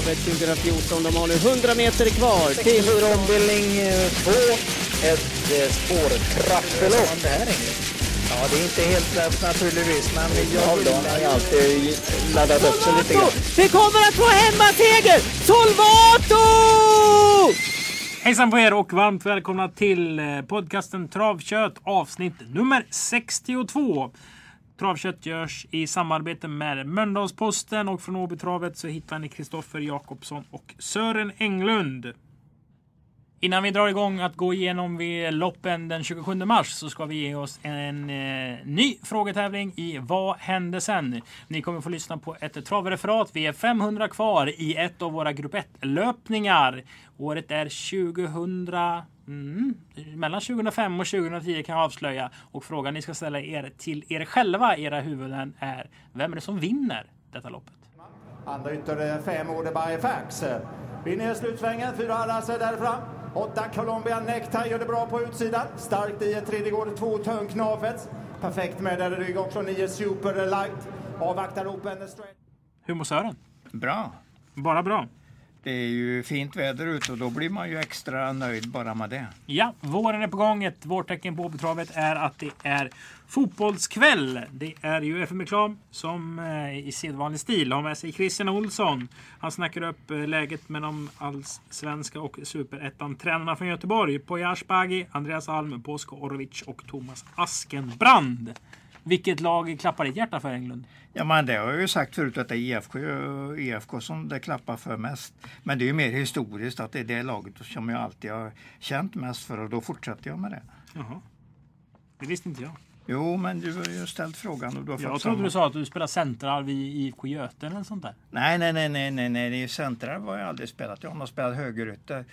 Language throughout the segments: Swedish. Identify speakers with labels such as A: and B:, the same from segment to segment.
A: Travet 2014. De har nu 100 meter kvar till...
B: 64 ombildning 2. Ett eh, spårtrappelopp. Ja, det är inte helt lätt naturligtvis, men jag har ju alltid laddat upp sig lite grann.
A: Vi kommer att få hemmaseger! Solvato!
C: Hejsan på er och varmt välkomna till eh, podcasten Travkött avsnitt nummer 62. Travkött görs i samarbete med Mölndalsposten och från Åbytravet så hittar ni Kristoffer Jakobsson och Sören Englund. Innan vi drar igång att gå igenom vid loppen den 27 mars så ska vi ge oss en eh, ny frågetävling i Vad hände sen? Ni kommer få lyssna på ett travreferat. Vi är 500 kvar i ett av våra grupp 1-löpningar. Året är 2000... Mm, mellan 2005 och 2010 kan jag avslöja. Och frågan ni ska ställa er till er själva, era huvuden, är vem är det som vinner detta loppet?
D: Andra ytter fem Odeberg Fax. Vinner slutsvängen, fyra Lasse där fram. Åtta Colombia Necktie gör det bra på utsidan. Starkt i tredje går två Törn Knafets. Perfekt med där i rygg också nio Super Light. Avvaktar Open Straight.
C: Hur mår Sören?
E: Bra.
C: Bara bra.
E: Det är ju fint väder ute och då blir man ju extra nöjd bara med det.
C: Ja, våren är på gång. Ett vårtecken på Åbytravet är att det är fotbollskväll. Det är ju FM Reklam som eh, i sedvanlig stil har med sig Christian Olsson. Han snackar upp eh, läget med de allsvenska och superettan-tränarna från Göteborg. Poya Asbaghi, Andreas Alm, Bosko Orovic och Thomas Askenbrand. Vilket lag klappar ditt hjärta för Englund?
E: Ja, men det har jag ju sagt förut att det är IFK, IFK som det klappar för mest. Men det är ju mer historiskt att det är det laget som jag alltid har känt mest för och då fortsätter jag med det.
C: Jaha. Det visste inte jag.
E: Jo, men du har ju ställt frågan och du har
C: Jag trodde
E: samma.
C: du sa att du spelar centralv i IFK Göte eller sånt där.
E: Nej, nej, nej, nej, nej, nej, det är har jag aldrig spelat. Jag har spelat högerytter.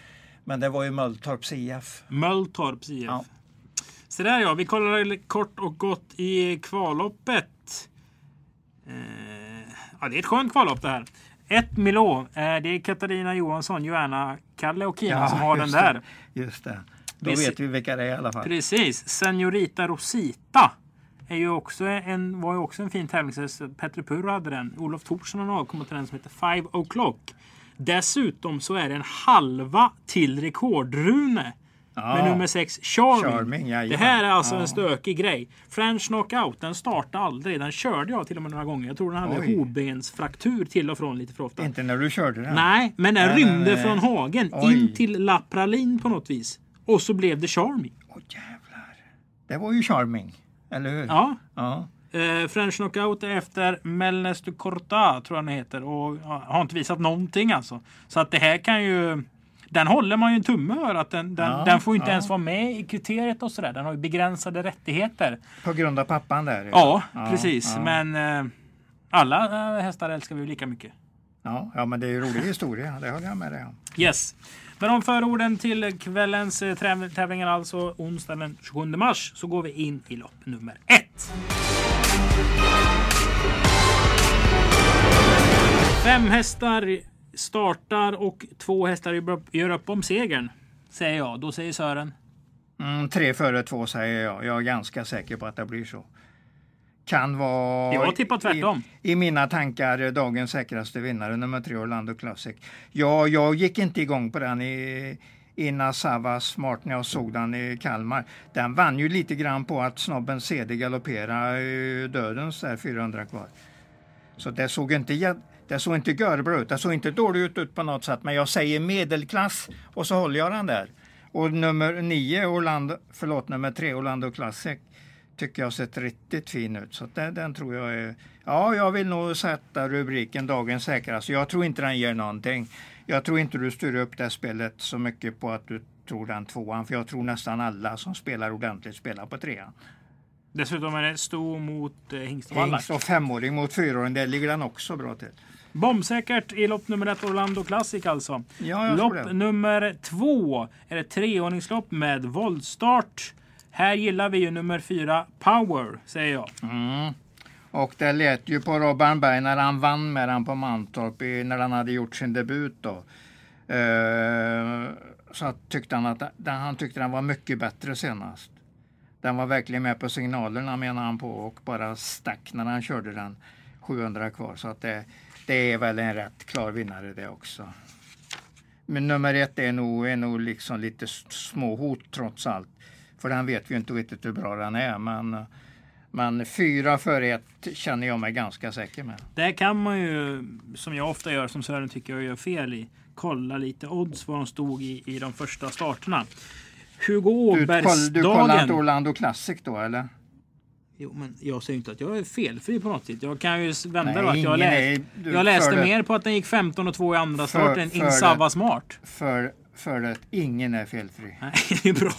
E: Men det var ju Mölltorps IF.
C: Möltorps IF.
E: Ja.
C: Så där ja, vi kollar kort och gott i kvalloppet. Eh, ja, det är ett skönt kvallopp det här. Ett Milå. Eh, det är Katarina Johansson, Joanna, Kalle och Kina som har den där.
E: Det, just det. Då
C: se-
E: vet vi vilka det är i alla fall.
C: Precis. Senorita Rosita. Är ju också en, var ju också en fin tävlingshäst. Petter Purro hade den. Olof Thorsson har avkommit till den som heter Five O'Clock. Dessutom så är det en halva till rekordrune. Med nummer 6, Charming.
E: Charming, jajamän.
C: det här är alltså
E: Ja.
C: en stökig grej. French Knockout, den startade aldrig. Den körde jag till och med några gånger. Jag tror den hade hovbensfraktur till och från lite för ofta.
E: Inte när du körde den?
C: Nej, men den
E: Nej, nej,
C: rymde
E: nej.
C: från hagen
E: Oj.
C: in till La Praline på något vis. Och så blev det Charming.
E: Åh jävlar. Det var ju charming. Eller hur?
C: Ja,
E: ja.
C: Eh, French Knockout efter Melnes du Corta, tror jag den heter. Och har inte visat någonting alltså. Så att det här kan ju... Den håller man ju en tumme för att den, den,
E: Ja,
C: den får inte
E: ja.
C: ens vara med i kriteriet och sådär. Den har ju begränsade rättigheter.
E: På grund av pappan där?
C: Ja, precis.
E: Ja.
C: Men eh, alla eh, hästar älskar vi ju lika mycket.
E: Ja, ja, men det är ju rolig historia. Det håller jag med dig om.
C: Yes. Men om förorden till kvällens eh, tävlingar, alltså onsdagen den 27 mars, så går vi in i lopp nummer ett. Fem hästar startar och två hästar gör upp- gör upp om segern. Säger jag. Då säger Sören.
E: Mm, tre före två säger jag. Jag är ganska säker på att det blir så. Kan vara...
C: Jag tippar tvärtom.
E: I, I mina tankar dagens säkraste vinnare, nummer tre Orlando Classic. Ja, jag gick inte igång på den i, i Nassava Smart när jag såg den i Kalmar. Den vann ju lite grann på att snobben CD galopperade eh, dödens där 400 kvar. Så det såg inte, det såg inte görbra ut. Det såg inte dåligt ut på något sätt. Men jag säger medelklass och så håller jag den där. Och nummer nio, Orlando, förlåt, nummer tre Orlando Classic tycker jag sett riktigt fin ut. Så den, den tror jag är... Ja, jag vill nog sätta rubriken dagens säkraste. Jag tror inte den ger någonting. Jag tror inte du styr upp det spelet så mycket på att du tror den tvåan. För jag tror nästan alla som spelar ordentligt spelar på trean.
C: Dessutom är det sto mot eh, hingst och.
E: Hingst och femåring mot fyraåring, där ligger den också bra till.
C: Bombsäkert i lopp nummer ett Orlando Classic alltså.
E: Ja, jag
C: lopp
E: det.
C: nummer två är ett treordningslopp med voltstart. Här gillar vi ju nummer fyra Power, säger jag.
E: Mm. Och det lät ju på Robban Berg när han vann med den på Mantorp i, när han hade gjort sin debut då. Uh, så tyckte han att den, han tyckte den var mycket bättre senast. Den var verkligen med på signalerna menar han på och bara stack när han körde den 700 kvar. Så att det, det är väl en rätt klar vinnare det också. Men nummer ett är nog, är nog liksom lite småhot trots allt. För den vet vi inte riktigt hur bra den är. Men, men fyra för ett känner jag mig ganska säker med.
C: Där kan man ju, som jag ofta gör, som Sören tycker jag gör fel i, kolla lite odds vad de stod i, i de första starterna. Hugo
E: Du, koll, du kollar inte
C: Åbergsdagen.
E: Orlando Classic då eller?
C: Jo, men jag säger inte att jag är felfri på något sätt. Jag kan ju vända
E: Nej,
C: då att jag,
E: ingen
C: lä
E: är- du
C: jag läste mer på att den gick 15 och 2 i andra
E: För-
C: starten.
E: för
C: In
E: det-
C: Sava Smart.
E: För, för att ingen är felfri.
C: Nej, det är bra.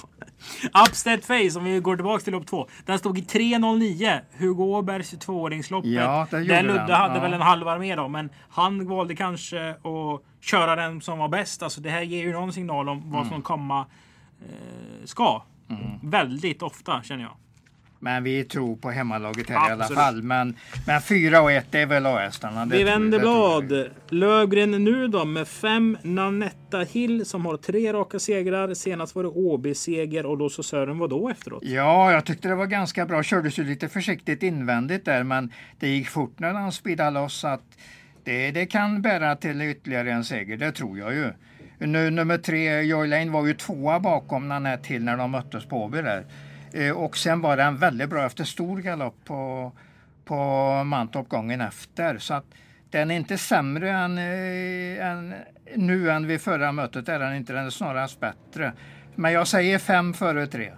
C: Upstead Face, om vi går tillbaka till lopp två. Den stod i 3.09. Hugo Åbergs 22-åringsloppet.
E: Ja, det gjorde
C: Där Ludde
E: den,
C: hade
E: ja.
C: väl en halvvarv med då, men han valde kanske att köra den som var bäst. Alltså det här ger ju någon signal om vad
E: Mm.
C: som komma eh, ska. Väldigt ofta känner jag.
E: Men vi tror på hemmalaget här i alla
C: Absolut.
E: fall. Men, men 4 och 1 är väl A-hästarna. det
C: Vi vänder
E: det
C: blad. Lövgren nu då med fem Nanetta Hill som har tre raka segrar. Senast var det Åby-seger och då så Sören vad då efteråt?
E: Ja, jag tyckte det var ganska bra. Kördes ju lite försiktigt invändigt där, men det gick fort när han speedade loss. Att det, det kan bära till ytterligare en seger, det tror jag ju. Nu, nummer tre, Joy Lane, var ju tvåa bakom Nanette Hill när de möttes på Åby där. Eh, och sen var den väldigt bra efter stor galopp på, på Mantorp gången efter. Så att den är inte sämre än, eh, än nu än vid förra mötet. Är den inte, den är snarast bättre. Men jag säger fem före tre.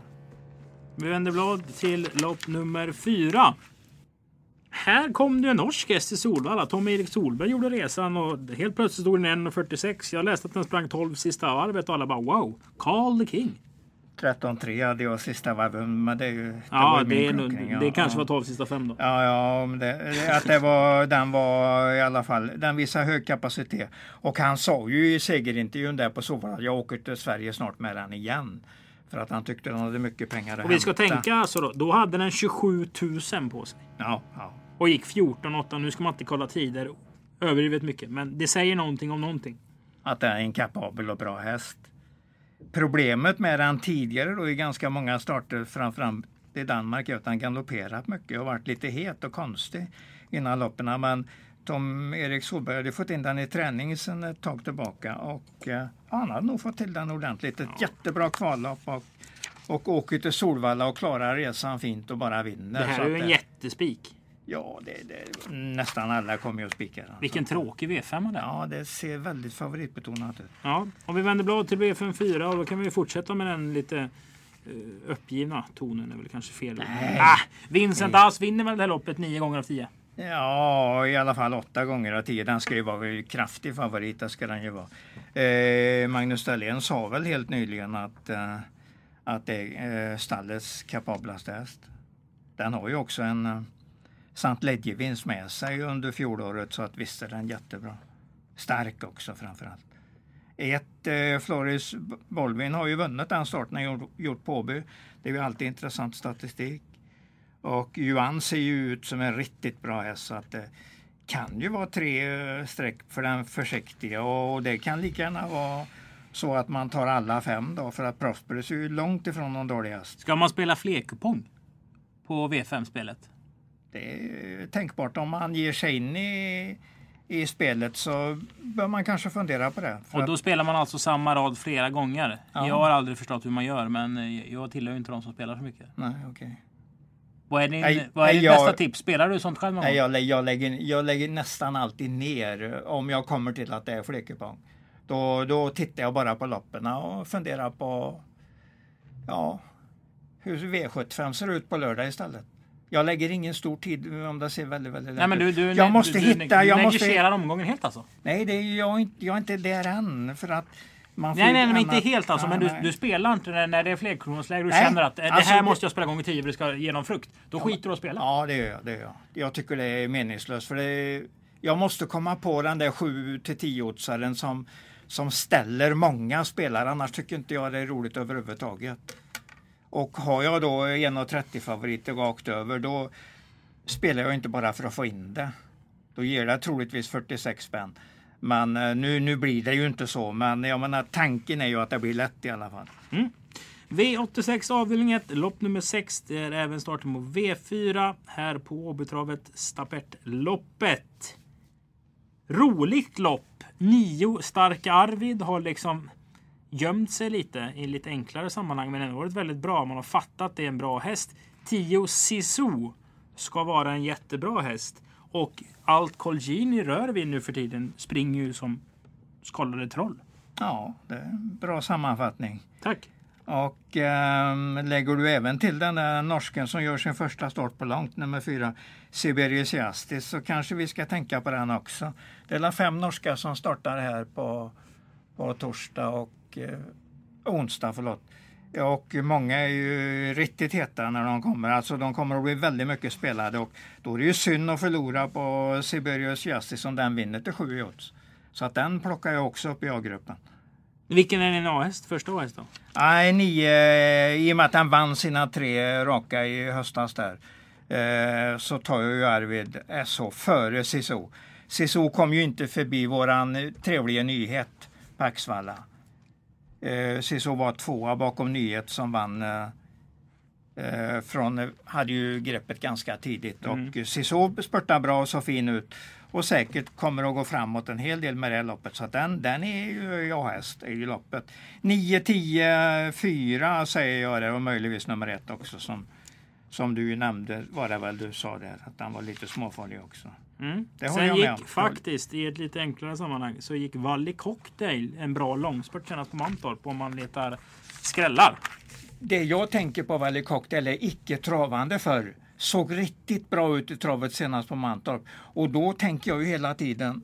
C: Vi vänder blad till lopp nummer fyra. Här kom det en norsk häst till Solvalla. Tom-Erik Solberg gjorde resan och helt plötsligt stod den 1.46. Jag läste att den sprang 12 sista varvet och alla bara wow. Carl the King.
E: 13-3 hade jag sista varvet, men det är ju... Det
C: Ja, det, är
E: klockring,
C: det
E: ja,
C: kanske var 12 sista fem då.
E: Ja, ja, det, att det var, den var i alla fall, den visar hög kapacitet. Och han sa ju i segerintervjun där på Sovalla att jag åker till Sverige snart med den igen. För att han tyckte den hade mycket pengar att
C: Och vi ska
E: hämta.
C: tänka alltså då. Då hade den 27 000 på sig.
E: Ja, ja.
C: Och gick 14-8. Nu ska man inte kolla tider överdrivet mycket. Men det säger någonting om någonting.
E: Att det är en kapabel och bra häst. Problemet med den tidigare då i ganska många starter framförallt i Danmark är att han galopperat mycket och varit lite het och konstig innan loppen. Men Tom Erik Solberg hade fått in den i träning sedan ett tag tillbaka och eh, han hade nog fått till den ordentligt. Ett jättebra kvallopp och, och åker till Solvalla och klarar resan fint och bara vinner.
C: Det här är ju en jättespik.
E: Ja, det, det, nästan alla kommer ju att spika den.
C: Vilken tråkig V5 det är.
E: Ja, det ser väldigt favoritbetonat ut.
C: Ja, om vi vänder blad till V54 och då kan vi fortsätta med den lite eh, uppgivna tonen. är väl kanske fel.
E: Nej.
C: Ah, Vincent Ass vinner väl det här loppet nio gånger av tio.
E: Ja, i alla fall åtta gånger av tio. Den ska ju vara en kraftig favorit. Det ska den ju vara. Eh, Magnus Dahlén sa väl helt nyligen att, eh, att det är eh, stallets kapablaste häst. Den har ju också en eh, Sant med sig under fjolåret så att visst är den jättebra. Stark också framförallt. Ett, eh, Floris Bolvin har ju vunnit den starten han gjort, gjort på Åby. Det är ju alltid intressant statistik. Och Johan ser ju ut som en riktigt bra häst så att det kan ju vara tre eh, streck för den försiktiga och det kan lika gärna vara så att man tar alla fem då för att Prosperus är ju långt ifrån någon dålig häst.
C: Ska man spela flerkupong på V5-spelet?
E: Det är tänkbart om man ger sig in i, i spelet så bör man kanske fundera på det.
C: Och då
E: att,
C: spelar man alltså samma rad flera gånger.
E: Ja.
C: Jag har aldrig förstått hur man gör, men eh, jag tillhör inte de som spelar så mycket.
E: nej, okej.
C: Vad är din,
E: Nej,
C: vad är ditt
E: jag-
C: bästa tips? Spelar du sånt själv någon
E: Nej, jag, jag, lägger, jag lägger nästan alltid ner om jag kommer till att det är flerkupong. Då, då tittar jag bara på loppen och funderar på ja, hur V75 ser ut på lördag istället. Jag lägger ingen stor tid om det ser väldigt, väldigt
C: Nej, men du,
E: ut.
C: du,
E: Jag måste
C: du,
E: hitta,
C: Du,
E: jag
C: du
E: måste...
C: negligerar omgången helt alltså?
E: Nej, det är, jag, inte- jag är inte där än för att man
C: Nej, nej, men inte helt alltså.
E: Ja,
C: Men du, du spelar inte när, när det är flerkronorsläge. Du
E: Nej,
C: känner att eh, det
E: alltså
C: här måste jag spela gånger 10 för det ska ge någon frukt. Då skiter du att spela.
E: Ja, det gör jag. Det gör jag. jag tycker det är meningslöst. För det är, jag måste komma på den där 7 till 10 oddsaren som, som ställer många spelare. Annars tycker inte jag det är roligt överhuvudtaget. Och har jag då 1,30 favoriter rakt över då spelar jag inte bara för att få in det. Då ger det troligtvis 46 spänn. Men eh, nu, nu blir det ju inte så. Men jag menar, eh, tanken är ju att det blir lätt i alla fall. Mm.
C: V86 avdelning 1, lopp nummer 6. Det är även starten på V4. Här på Åbytravet Stapertloppet. roligt lopp. Nio starka Arvid har liksom gömt sig lite i lite enklare sammanhang men ändå varit väldigt bra. Man har fattat att det är en bra häst. 10 Sisu ska vara en jättebra häst. Och allt Colgjini rör vid nu för tiden springer ju som skållade troll.
E: Ja, det är en bra sammanfattning.
C: Tack!
E: Och ehm, lägger du även till den där norsken som gör sin första start på långt, nummer fyra, Siberius Justice, så kanske vi ska tänka på den också. Det är fem norska som startar här på, på torsdag och eh, onsdag. Förlåt. Och många är ju riktigt heta när de kommer. Alltså de kommer att bli väldigt mycket spelade och då är det ju synd att förlora på Siberius Justice om den vinner till 7 odds. Så att den plockar jag också upp i A-gruppen.
C: Vilken är din A-häst? Första A-häst då?
E: Nej, nio, i och med att han vann sina tre raka i höstas där. Eh, så tar jag ju Arvid SH före Sisu. Sisu kom ju inte förbi våran trevliga nyhet på Axvalla. Eh, Sisu var tvåa bakom nyhet som vann eh, eh från, hade ju greppet ganska tidigt och mm. Sisu spurtade bra och så fin ut och säkert kommer att gå framåt en hel del med det loppet. Så den, den är ju jag-häst i loppet. 9, 10, 4 säger jag det och möjligtvis nummer ett också som, som du nämnde var det väl du sa där att den var lite småfarlig också.
C: Mm. Sen gick faktiskt i ett lite enklare sammanhang så gick Valley Cocktail en bra långspurt senast på Mantorp om man letar skrällar.
E: Det jag tänker på Valley Cocktail är icke travande för såg riktigt bra ut i travet senast på Mantorp. Och då tänker jag ju hela tiden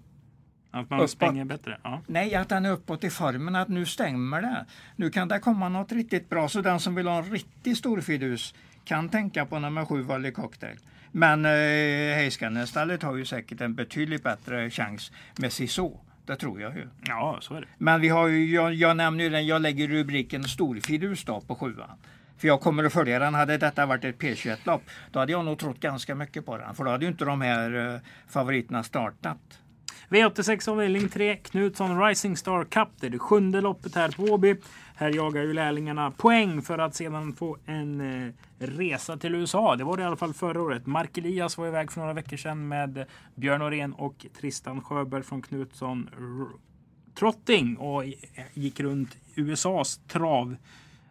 C: att man uppåt. springer bättre? Ja.
E: Nej, att den är uppåt i formen, att nu stämmer det. Nu kan det komma något riktigt bra. Så den som vill ha en riktigt stor fidus kan tänka på nummer sju Valley Cocktail. Men eh, Heiskanestallet har ju säkert en betydligt bättre chans med Sisu. Det tror jag ju.
C: Ja, så är det.
E: Men vi har ju, jag, jag nämner ju den, jag lägger rubriken storfidus då på sjuan. För jag kommer att följa den. Hade detta varit ett P21-lopp då hade jag nog trott ganska mycket på den. För då hade ju inte de här eh, favoriterna startat.
C: V86 avdelning 3, Knutsson Rising Star Cup. Det är det sjunde loppet här på Åby. Här jagar ju lärlingarna poäng för att sedan få en eh, resa till USA. Det var det i alla fall förra året. Mark Elias var iväg för några veckor sedan med Björn Norén och Tristan Sjöberg från Knutsson Trotting och eh, gick runt USAs trav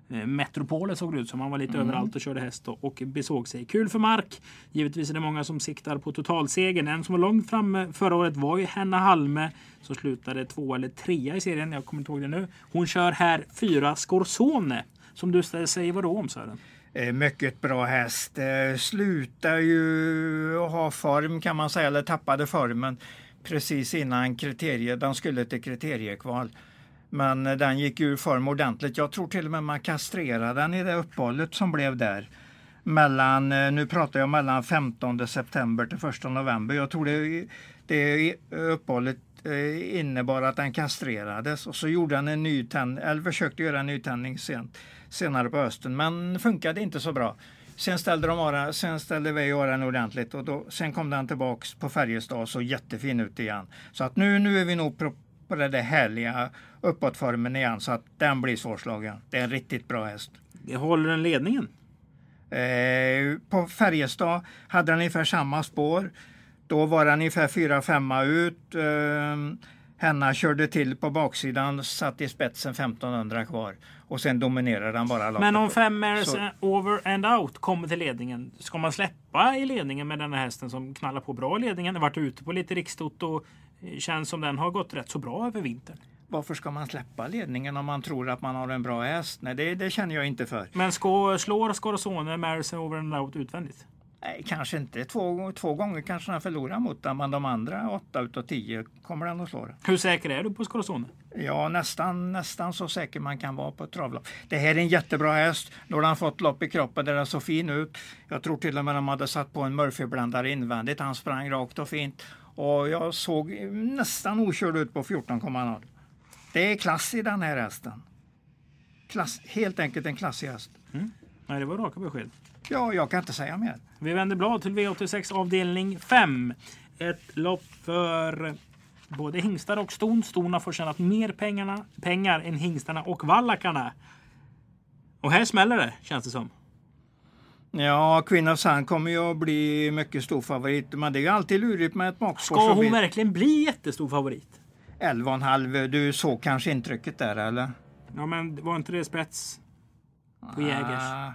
C: Eh, metropolen såg det ut som. Han var lite mm. överallt och körde häst och besåg sig. Kul för Mark. Givetvis är det många som siktar på totalsegern. En som var långt framme förra året var ju Henna Halme som slutade två eller trea i serien. Jag kommer inte ihåg det nu. Hon kör här fyra Scorsone. Som du säger vadå om Sören?
E: Eh, mycket bra häst. Eh, slutar ju ha form kan man säga, eller tappade formen precis innan kriteriet. De skulle till kriteriekval. Men den gick ur form ordentligt. Jag tror till och med man kastrerade den i det uppehållet som blev där. Mellan, eh, nu pratar jag mellan 15 september till 1 november. Jag tror det, det uppehållet eh, innebar att den kastrerades och så gjorde han en nytändning, eller försökte göra en nytändning sen, senare på hösten men funkade inte så bra. Sen ställde, de ara, sen ställde vi den ordentligt och då, sen kom den tillbaks på Färjestad och såg jättefin ut igen. Så att nu, nu är vi nog på den där härliga uppåtformen igen så att den blir svårslagen. Det är en riktigt bra häst.
C: Håller den ledningen?
E: Eh, på Färjestad hade den ungefär samma spår. Då var den ungefär 4-5 ut. Eh, Henna körde till på baksidan, satt i spetsen 1500 kvar och sen dominerade han bara loppet.
C: Men om fem Mares over and out kommer till ledningen, ska man släppa i ledningen med den här hästen som knallar på bra i ledningen? Varit ute på lite rikstoto känns som den har gått rätt så bra över vintern.
E: Varför ska man släppa ledningen om man tror att man har en bra häst? Nej, det, det känner jag inte för.
C: Men ska, slår Scorazone Marison over and out utvändigt?
E: Nej, kanske inte. Två, två gånger kanske den förlorar mot den, men de andra åtta utav tio kommer den att slå.
C: Hur säker är du på Scorazone?
E: Ja, nästan, nästan så säker man kan vara på ett travlopp. Det här är en jättebra häst. Nu har han fått lopp i kroppen där den så fin ut. Jag tror till och med de hade satt på en Murphy-blandare invändigt. Han sprang rakt och fint. Och jag såg nästan okörd ut på 14,0. Det är klass i den här hästen. Klass, helt enkelt en klassig häst.
C: Mm. Nej, det var raka besked.
E: Ja, jag kan inte säga mer.
C: Vi vänder blad till V86 avdelning 5. Ett lopp för både hingstar och ston. Stona får tjänat mer pengarna, pengar än hingstarna och vallakarna. Och här smäller det, känns det som.
E: Ja, Queen Sun kommer ju att bli mycket stor favorit. Men det är ju alltid lurigt med ett bakspår.
C: Ska hon verkligen bli jättestor favorit?
E: 11,5. Du såg kanske intrycket där eller?
C: Ja, men var inte det spets på Jägers?
E: Ah,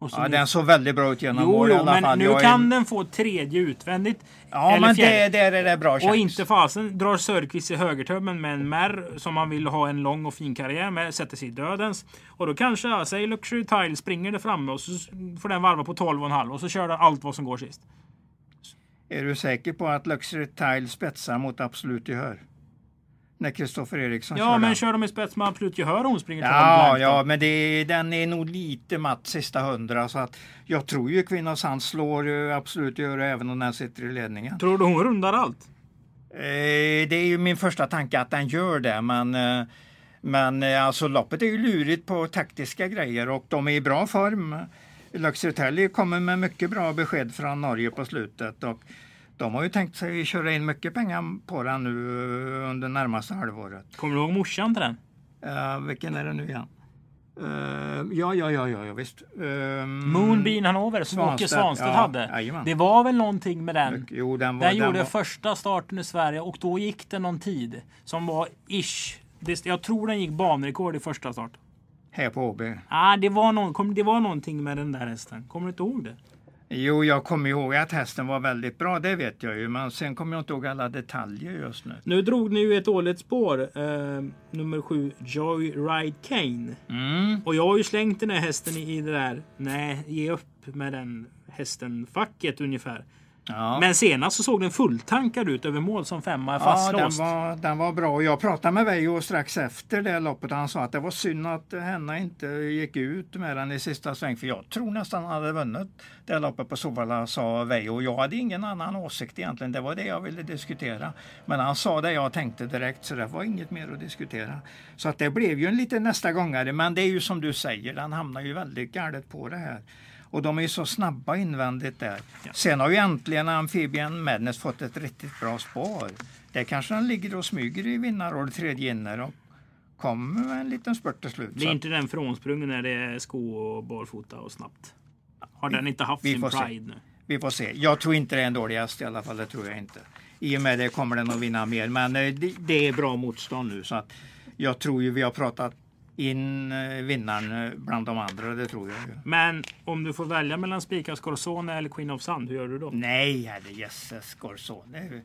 E: Ja,
C: nu-
E: den såg väldigt bra ut genom mål i alla
C: men
E: fall.
C: nu
E: Jag är-
C: kan den få tredje utvändigt.
E: Ja, men
C: fjärde.
E: det, där är det bra chans.
C: Och inte fasen drar Sörqvist i högertömmen med en märr som han vill ha en lång och fin karriär med, sätter sig i dödens. Och då kanske, ja, säg Luxury Tile springer där framme och så får den varva på 12,5 och så kör den allt vad som går sist.
E: Är du säker på att Luxury Tile spetsar mot absolut gehör? När Kristoffer Eriksson
C: Ja,
E: kör
C: men
E: den.
C: kör de i spets med absolut gehör och hon springer 12
E: Ja, ja, men det, den är nog lite matt sista hundra. Så att jag tror ju Kvinna Sand slår ju absolut gehör även om den sitter i ledningen.
C: Tror du hon rundar allt?
E: Eh, det är ju min första tanke att den gör det. Men, eh, men eh, alltså loppet är ju lurigt på taktiska grejer och de är i bra form. Tile kommer med mycket bra besked från Norge på slutet. Och de har ju tänkt sig köra in mycket pengar på den nu eh, under närmaste halvåret.
C: Kommer du ihåg morsan till den?
E: Uh, vilken är det nu igen? Eh, ja, ja, ja, ja, ja visst. Uh,
C: Moonbeam Hanover som Åke
E: Svanstedt, ja,
C: hade.
E: jajamän.
C: Det var väl någonting med den.
E: Jo, den var,
C: Den gjorde
E: var,
C: första starten i Sverige och då gick det någon tid som var ish. Jag tror den gick banrekord i första start.
E: här på OB.
C: Ah, det, var någon, kom, det var någonting med den där hästen. Kommer du inte ihåg det?
E: Jo, jag kommer ihåg att hästen var väldigt bra, det vet jag ju. Men sen kommer jag inte ihåg alla detaljer just nu.
C: Nu drog ni ju ett dåligt spår. Eh, nummer sju, Joyride Kane.
E: Mm.
C: Och jag har ju slängt den här hästen i, i det där. Nej, ge upp med den hästen-facket ungefär.
E: Ja.
C: Men senast så såg den fulltankad ut över mål som femma
E: Ja, den
C: fastlåst.
E: var, den var bra. Jag pratade med Veijo strax efter det loppet. Han sa att det var synd att Henna inte gick ut med den i sista sväng. För jag tror nästan han hade vunnit det loppet på Solvalla, sa Veijo. Jag hade ingen annan åsikt egentligen. Det var det jag ville diskutera. Men han sa det jag tänkte direkt, så det var inget mer att diskutera. Så att det blev ju en liten nästa gångare. Men det är ju som du säger, den hamnar ju väldigt galet på det här. Och de är ju så snabba invändigt där. Sen har ju äntligen Amphibian Madness fått ett riktigt bra spår. Där kanske den ligger och smyger i vinnarrådet tredje inner och kommer med en liten spurt till slut.
C: Det är inte den frånsprungen när det är sko och barfota och snabbt. Har den inte haft
E: vi
C: sin
E: får se.
C: pride nu?
E: vi får se. Jag tror inte det är en dålig häst i alla fall, det tror jag inte. I och med det kommer den att vinna mer. Men eh, det, det är bra motstånd nu så att jag tror ju vi har pratat in eh, vinnaren eh, bland de andra, det tror jag.
C: Men om du får välja mellan Spika Scorsone eller Queen of Sand, hur gör du då?
E: Nej, herrejösses Scorsone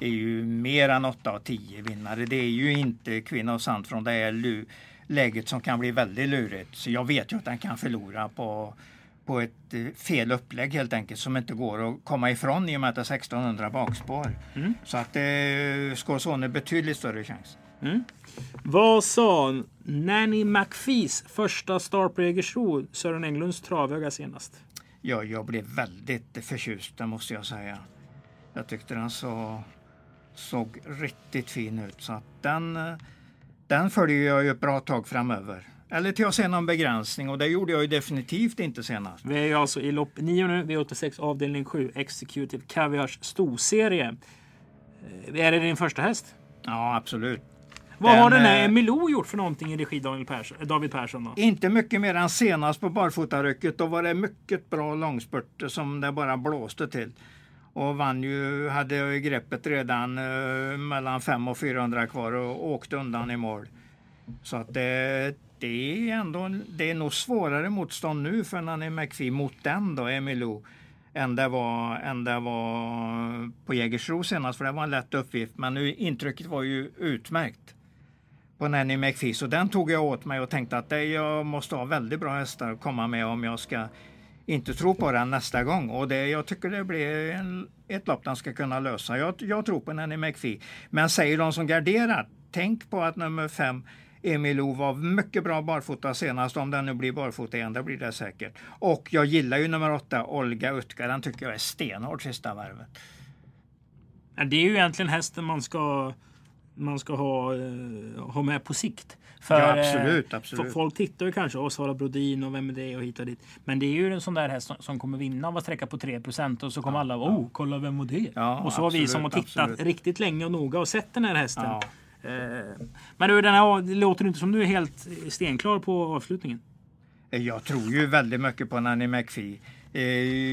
E: är ju mer än 8 av 10 vinnare. Det är ju inte Kvinna och Sant från det här läget som kan bli väldigt lurigt. Så jag vet ju att den kan förlora på, på ett eh, fel upplägg helt enkelt som inte går att komma ifrån i och med att det är 1600 bakspår.
C: Mm.
E: Så att eh, Scorsone är betydligt större chans.
C: Vad sa Nanny McPhees första start på Jägersro, Sören Englunds travöga senast?
E: Ja, jag blev väldigt förtjust, det måste jag säga. Jag tyckte den så, såg riktigt fin ut. Så att den, den följer jag ju ett bra tag framöver. Eller till att se någon begränsning och det gjorde jag ju definitivt inte senast.
C: Vi är ju alltså i lopp 9 nu, V86 avdelning 7, Executive Caviars storserie. Eh, Är det din första häst?
E: Ja, absolut.
C: Vad
E: Den,
C: har den här
E: eh,
C: Emilou gjort för någonting i regi Daniel Persson, David Persson? Då?
E: Inte mycket mer än senast på barfotarycket. Då var det mycket bra långspurter som det bara blåste till. Och vann ju, hade ju greppet redan eh, mellan 500 och 400 kvar och åkte undan i mål. Så att det, det är ändå det är nog svårare motstånd nu för Nanny McPhee mot den då, Emilou, än det var, än det var på Jägersro senast, för det var en lätt uppgift. Men nu, intrycket var ju utmärkt på Nanny McPhee. Så den tog jag åt mig och tänkte att det, jag måste ha väldigt bra hästar att komma med om jag ska inte tro på den nästa gång. Och det, jag tycker det blir en, ett lopp den ska kunna lösa. Jag, jag tror på Nanny McPhee. Men säger de som garderar, tänk på att nummer fem Emilou var mycket bra barfota senast. Om den nu blir barfota igen, det blir det säkert. Och jag gillar ju nummer åtta, Olga Utka. Den tycker jag är stenhård sista varvet.
C: Det är ju egentligen hästen man ska, man ska ha, eh, ha med på sikt. För,
E: Ja, absolut,
C: eh,
E: absolut.
C: f- Folk tittar ju kanske, och Sara Brodin och vem är det och hit och dit. Men det är ju en sån där häst som, som kommer vinna av att sträcka på 3% och så kommer alla, oh, kolla vem var det?
E: Ja,
C: och så har vi som har
E: absolut,
C: tittat
E: absolut.
C: riktigt länge och noga och sett den här hästen.
E: Ja.
C: Eh, Men du, den här, det låter inte som du är helt stenklar på avslutningen.
E: Jag tror ju väldigt mycket på Nanny McPhee.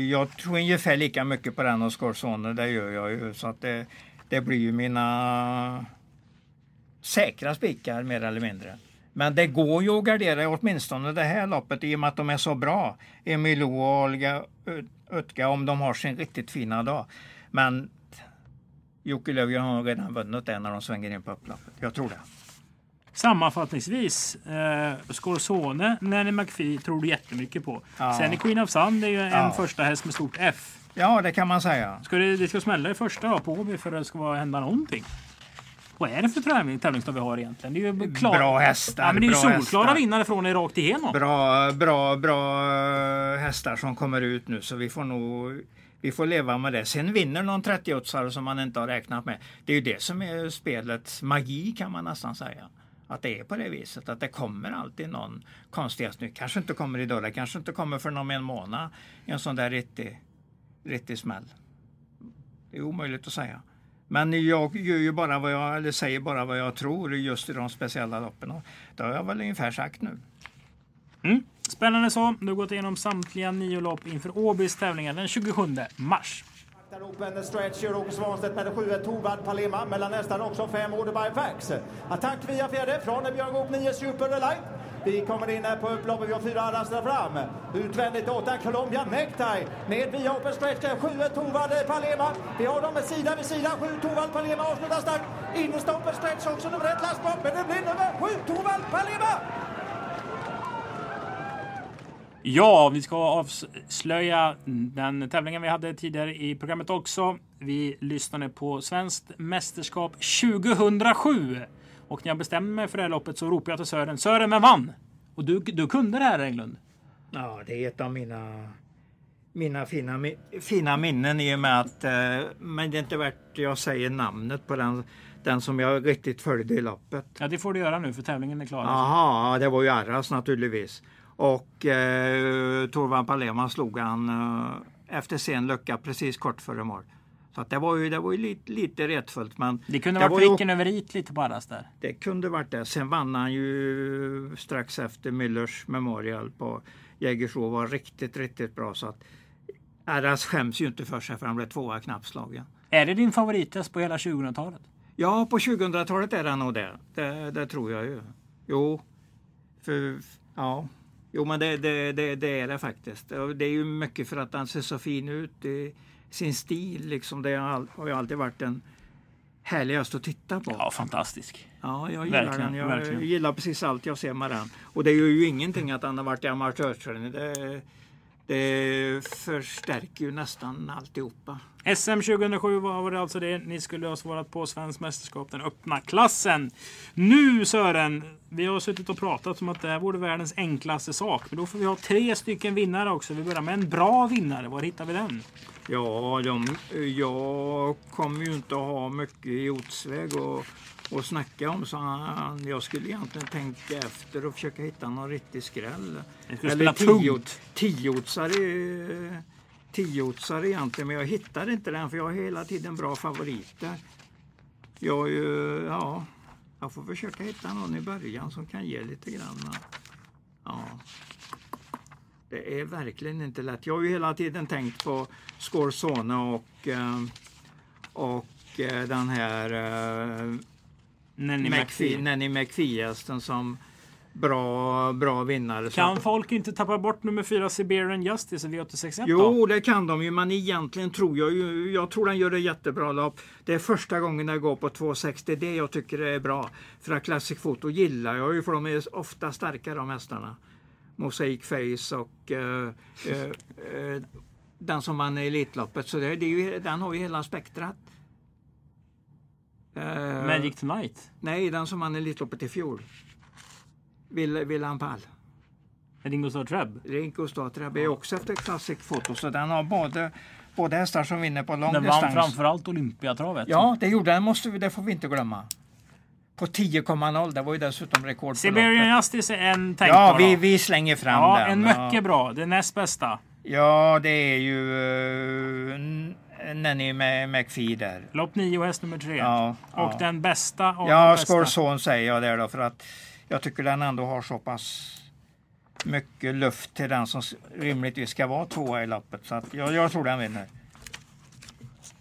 E: Jag tror ungefär lika mycket på den och Scorsone, det gör jag ju. Så att det, det blir ju mina säkra spikar mer eller mindre. Men det går ju att gardera åtminstone det här loppet i och med att de är så bra. Emilio och Olga Utka om de har sin riktigt fina dag. Men Jocke Löfgren har redan vunnit det när de svänger in på upploppet. Jag tror det.
C: Sammanfattningsvis, eh, Scorsone, Nanny McPhee tror du jättemycket på. Ja. Sen är Queen of Sun det är ju en ja. första häst med stort F.
E: Ja, det kan man säga.
C: Ska det, det ska smälla i första då på Åby för att det ska hända någonting? Vad är det för tävling, tävlingsdag vi har egentligen? Det är ju klar...
E: Bra hästar.
C: Ja, men det är ju solklara
E: hästar.
C: vinnare från det rakt igenom.
E: Bra, bra, bra hästar som kommer ut nu så vi får nog vi får leva med det. Sen vinner någon 30 som man inte har räknat med. Det är ju det som är spelets magi kan man nästan säga. Att det är på det viset, att det kommer alltid någon konstig häst. Kanske inte kommer idag, det kanske inte kommer för någon en månad. En sån där riktig, riktig smäll. Det är omöjligt att säga. Men jag gör ju bara vad jag, eller säger bara vad jag tror just i de speciella loppen. Det har jag väl ungefär sagt nu.
C: Mm. Spännande så. Du har gått igenom samtliga nio lopp inför Åbys tävlingar den 27 mars.
D: Open stretch Åke Svanstedt med 7 Torvald Palema. Mellan nästan också 5 Order by Fax. Attack via fjärde från Björn Goop 9 Super Light. Vi kommer in här på upploppet. Vi har fyra raster fram. Utvändigt åtta, Colombia Necktie. Ned via Open Stretch 7 Torvald eh, Palema. Vi har dem med sida vid sida. sju, Torvald Palema avslutar starkt. Innerstopp Stretch också nummer 1 lastbak. Men det blir nummer sju, Torvald Palema.
C: Ja, vi ska avslöja den tävlingen vi hade tidigare i programmet också. Vi lyssnade på Svenskt mästerskap 2007. Och när jag bestämde mig för det här loppet så ropade jag till Sören. Sören, vem vann? Och du, du kunde det här Englund?
E: Ja, det är ett av mina, mina fina, fina minnen i och med att, eh, men det är inte värt jag säger namnet på den, den som jag riktigt följde i loppet.
C: Ja, det får du göra nu för tävlingen är klar.
E: Jaha, det var ju Arras naturligtvis. Och eh, Torvald Palema slog han eh, efter sen lucka precis kort före mål. Så att det var ju, det var ju lite, lite retfullt. Men
C: det kunde det varit pricken över it lite på Arras där.
E: Det kunde varit det. Sen vann han ju strax efter Müllers Memorial på Jägersro. var riktigt, riktigt bra. Så att Arras skäms ju inte för sig för han blev tvåa knappslagen.
C: Är det din favorittest på hela 2000-talet?
E: Ja, på 2000-talet är det nog det. det. Det tror jag ju. Jo, för ja. Jo, men det, det, det, det, är det faktiskt. Det är ju mycket för att han ser så fin ut. i sin stil liksom. Det har ju alltid varit en härlig att titta på.
C: Ja, fantastisk.
E: Ja, jag gillar verkligen, den. Jag verkligen. gillar precis allt jag ser med den. Och det gör ju ingenting att han har varit i amatörträning. Det, det förstärker ju nästan alltihopa.
C: SM 2007 var det alltså det ni skulle ha svarat på. Svenskt mästerskap, den öppna klassen. Nu Sören, vi har suttit och pratat om att det här vore världens enklaste sak. Men då får vi ha tre stycken vinnare också. Vi börjar med en bra vinnare. Var hittar vi den?
E: Ja, de, jag kommer ju inte att ha mycket i Otsväg och, och snacka om. Så han, jag skulle egentligen tänka efter och försöka hitta någon riktig skräll.
C: Eller tio,
E: tiotsare, tiotsare egentligen, men jag hittar inte den för jag har hela tiden bra favoriter. Jag, ja, jag får försöka hitta någon i början som kan ge lite grann. Ja. Det är verkligen inte lätt. Jag har ju hela tiden tänkt på Scorsone och, eh, och eh, den här eh,
C: Nanny McPhee,
E: Nanny McPhee som bra, bra vinnare.
C: Kan folk inte tappa bort nummer fyra Siberian Justice i V861
E: Jo, det kan de ju, men egentligen tror jag ju, jag tror den gör det jättebra lopp. Det är första gången jag går på 260, det jag tycker är bra. För att Classic Photo gillar jag ju, för de är ofta starka de hästarna. Mosaic Face och uh, uh, uh, den som vann Elitloppet. Så det, det är ju, den har ju hela spektrat.
C: Magic Tonight?
E: Nej, den som vann Elitloppet i fjol. William Pall.
C: Ringo Starr Treb?
E: Ringo Starr Treb är också efter Classic Photo. Så den har både, både hästar som vinner på lång
C: den
E: distans.
C: Den vann framförallt Olympiatravet.
E: Ja, det gjorde den. Måste vi, det får vi inte glömma på 10,0 det var ju dessutom rekord
C: Siberian Justice är en tänkbar.
E: Ja, vi, vi slänger fram
C: ja,
E: den.
C: En mycket bra. Det näst bästa.
E: Ja, det är ju uh, Nanny McPhee där.
C: Lopp 9 och häst nummer 3. Ja, och ja. den bästa
E: av Ja, Scorzone säger jag där då för att jag tycker den ändå har så pass mycket luft till den som rimligtvis ska vara tvåa i loppet. Så att jag, jag tror den vinner.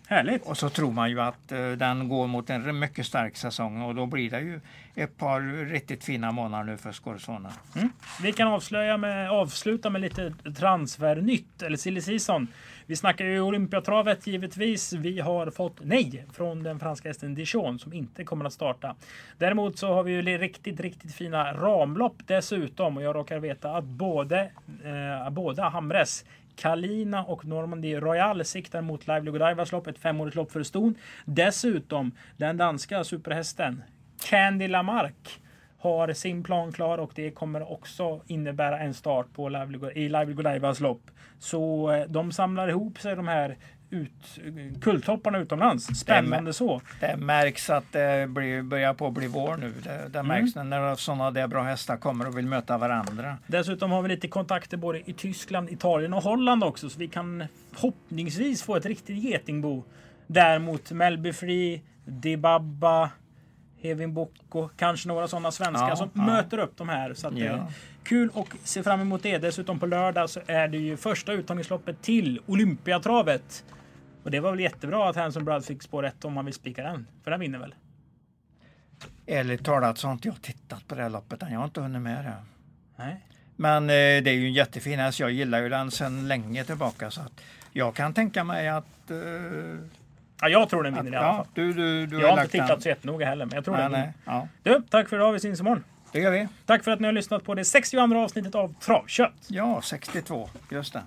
C: Härligt!
E: Och så tror man ju att uh, den går mot en mycket stark säsong och då blir det ju ett par riktigt fina månader nu för Scorsone.
C: Mm. Vi kan avslöja med, avsluta med lite transfernytt, eller silly season. Vi snackar ju Olympiatravet givetvis. Vi har fått nej från den franska hästen Dijon som inte kommer att starta. Däremot så har vi ju riktigt, riktigt fina ramlopp dessutom och jag råkar veta att både, eh, båda Hamres Kalina och Normandie Royal siktar mot Lively Godivas lopp, ett femårigt lopp för ston. Dessutom den danska superhästen Candy Lamarck har sin plan klar och det kommer också innebära en start på Lively, i Lively Godivas lopp. Så eh, de samlar ihop sig de här ut, kulthopparna utomlands. Spännande
E: det,
C: så.
E: Det märks att det blir, börjar på att bli vår nu. Det, det märks mm. när sådana där bra hästar kommer och vill möta varandra.
C: Dessutom har vi lite kontakter både i Tyskland, Italien och Holland också. Så vi kan förhoppningsvis få ett riktigt getingbo. Där mot Melby Free, Dibaba, Evin Bocco, kanske några sådana svenskar ja, som ja. möter upp de här. Så att ja. det kul och se fram emot det. Dessutom på lördag så är det ju första uttagningsloppet till Olympiatravet. Och det var väl jättebra att Hanson Brad fick spår rätt om man vill spika den. För den vinner väl?
E: Ärligt talat så har inte jag tittat på det här loppet Jag har inte hunnit med det.
C: Nej.
E: Men eh, det är ju en jättefin häst. Jag gillar ju den sedan länge tillbaka. Så att jag kan tänka mig att eh,
C: Ja, jag tror den vinner i alla fall.
E: du, du, du
C: jag har inte tittat så jättenoga heller, men jag tror nej, den vinner.
E: Ja.
C: Du, tack för idag. Vi syns imorgon.
E: Det gör vi.
C: Tack för att ni har lyssnat på det 62 avsnittet av Travkött.
E: Ja, 62. Just det.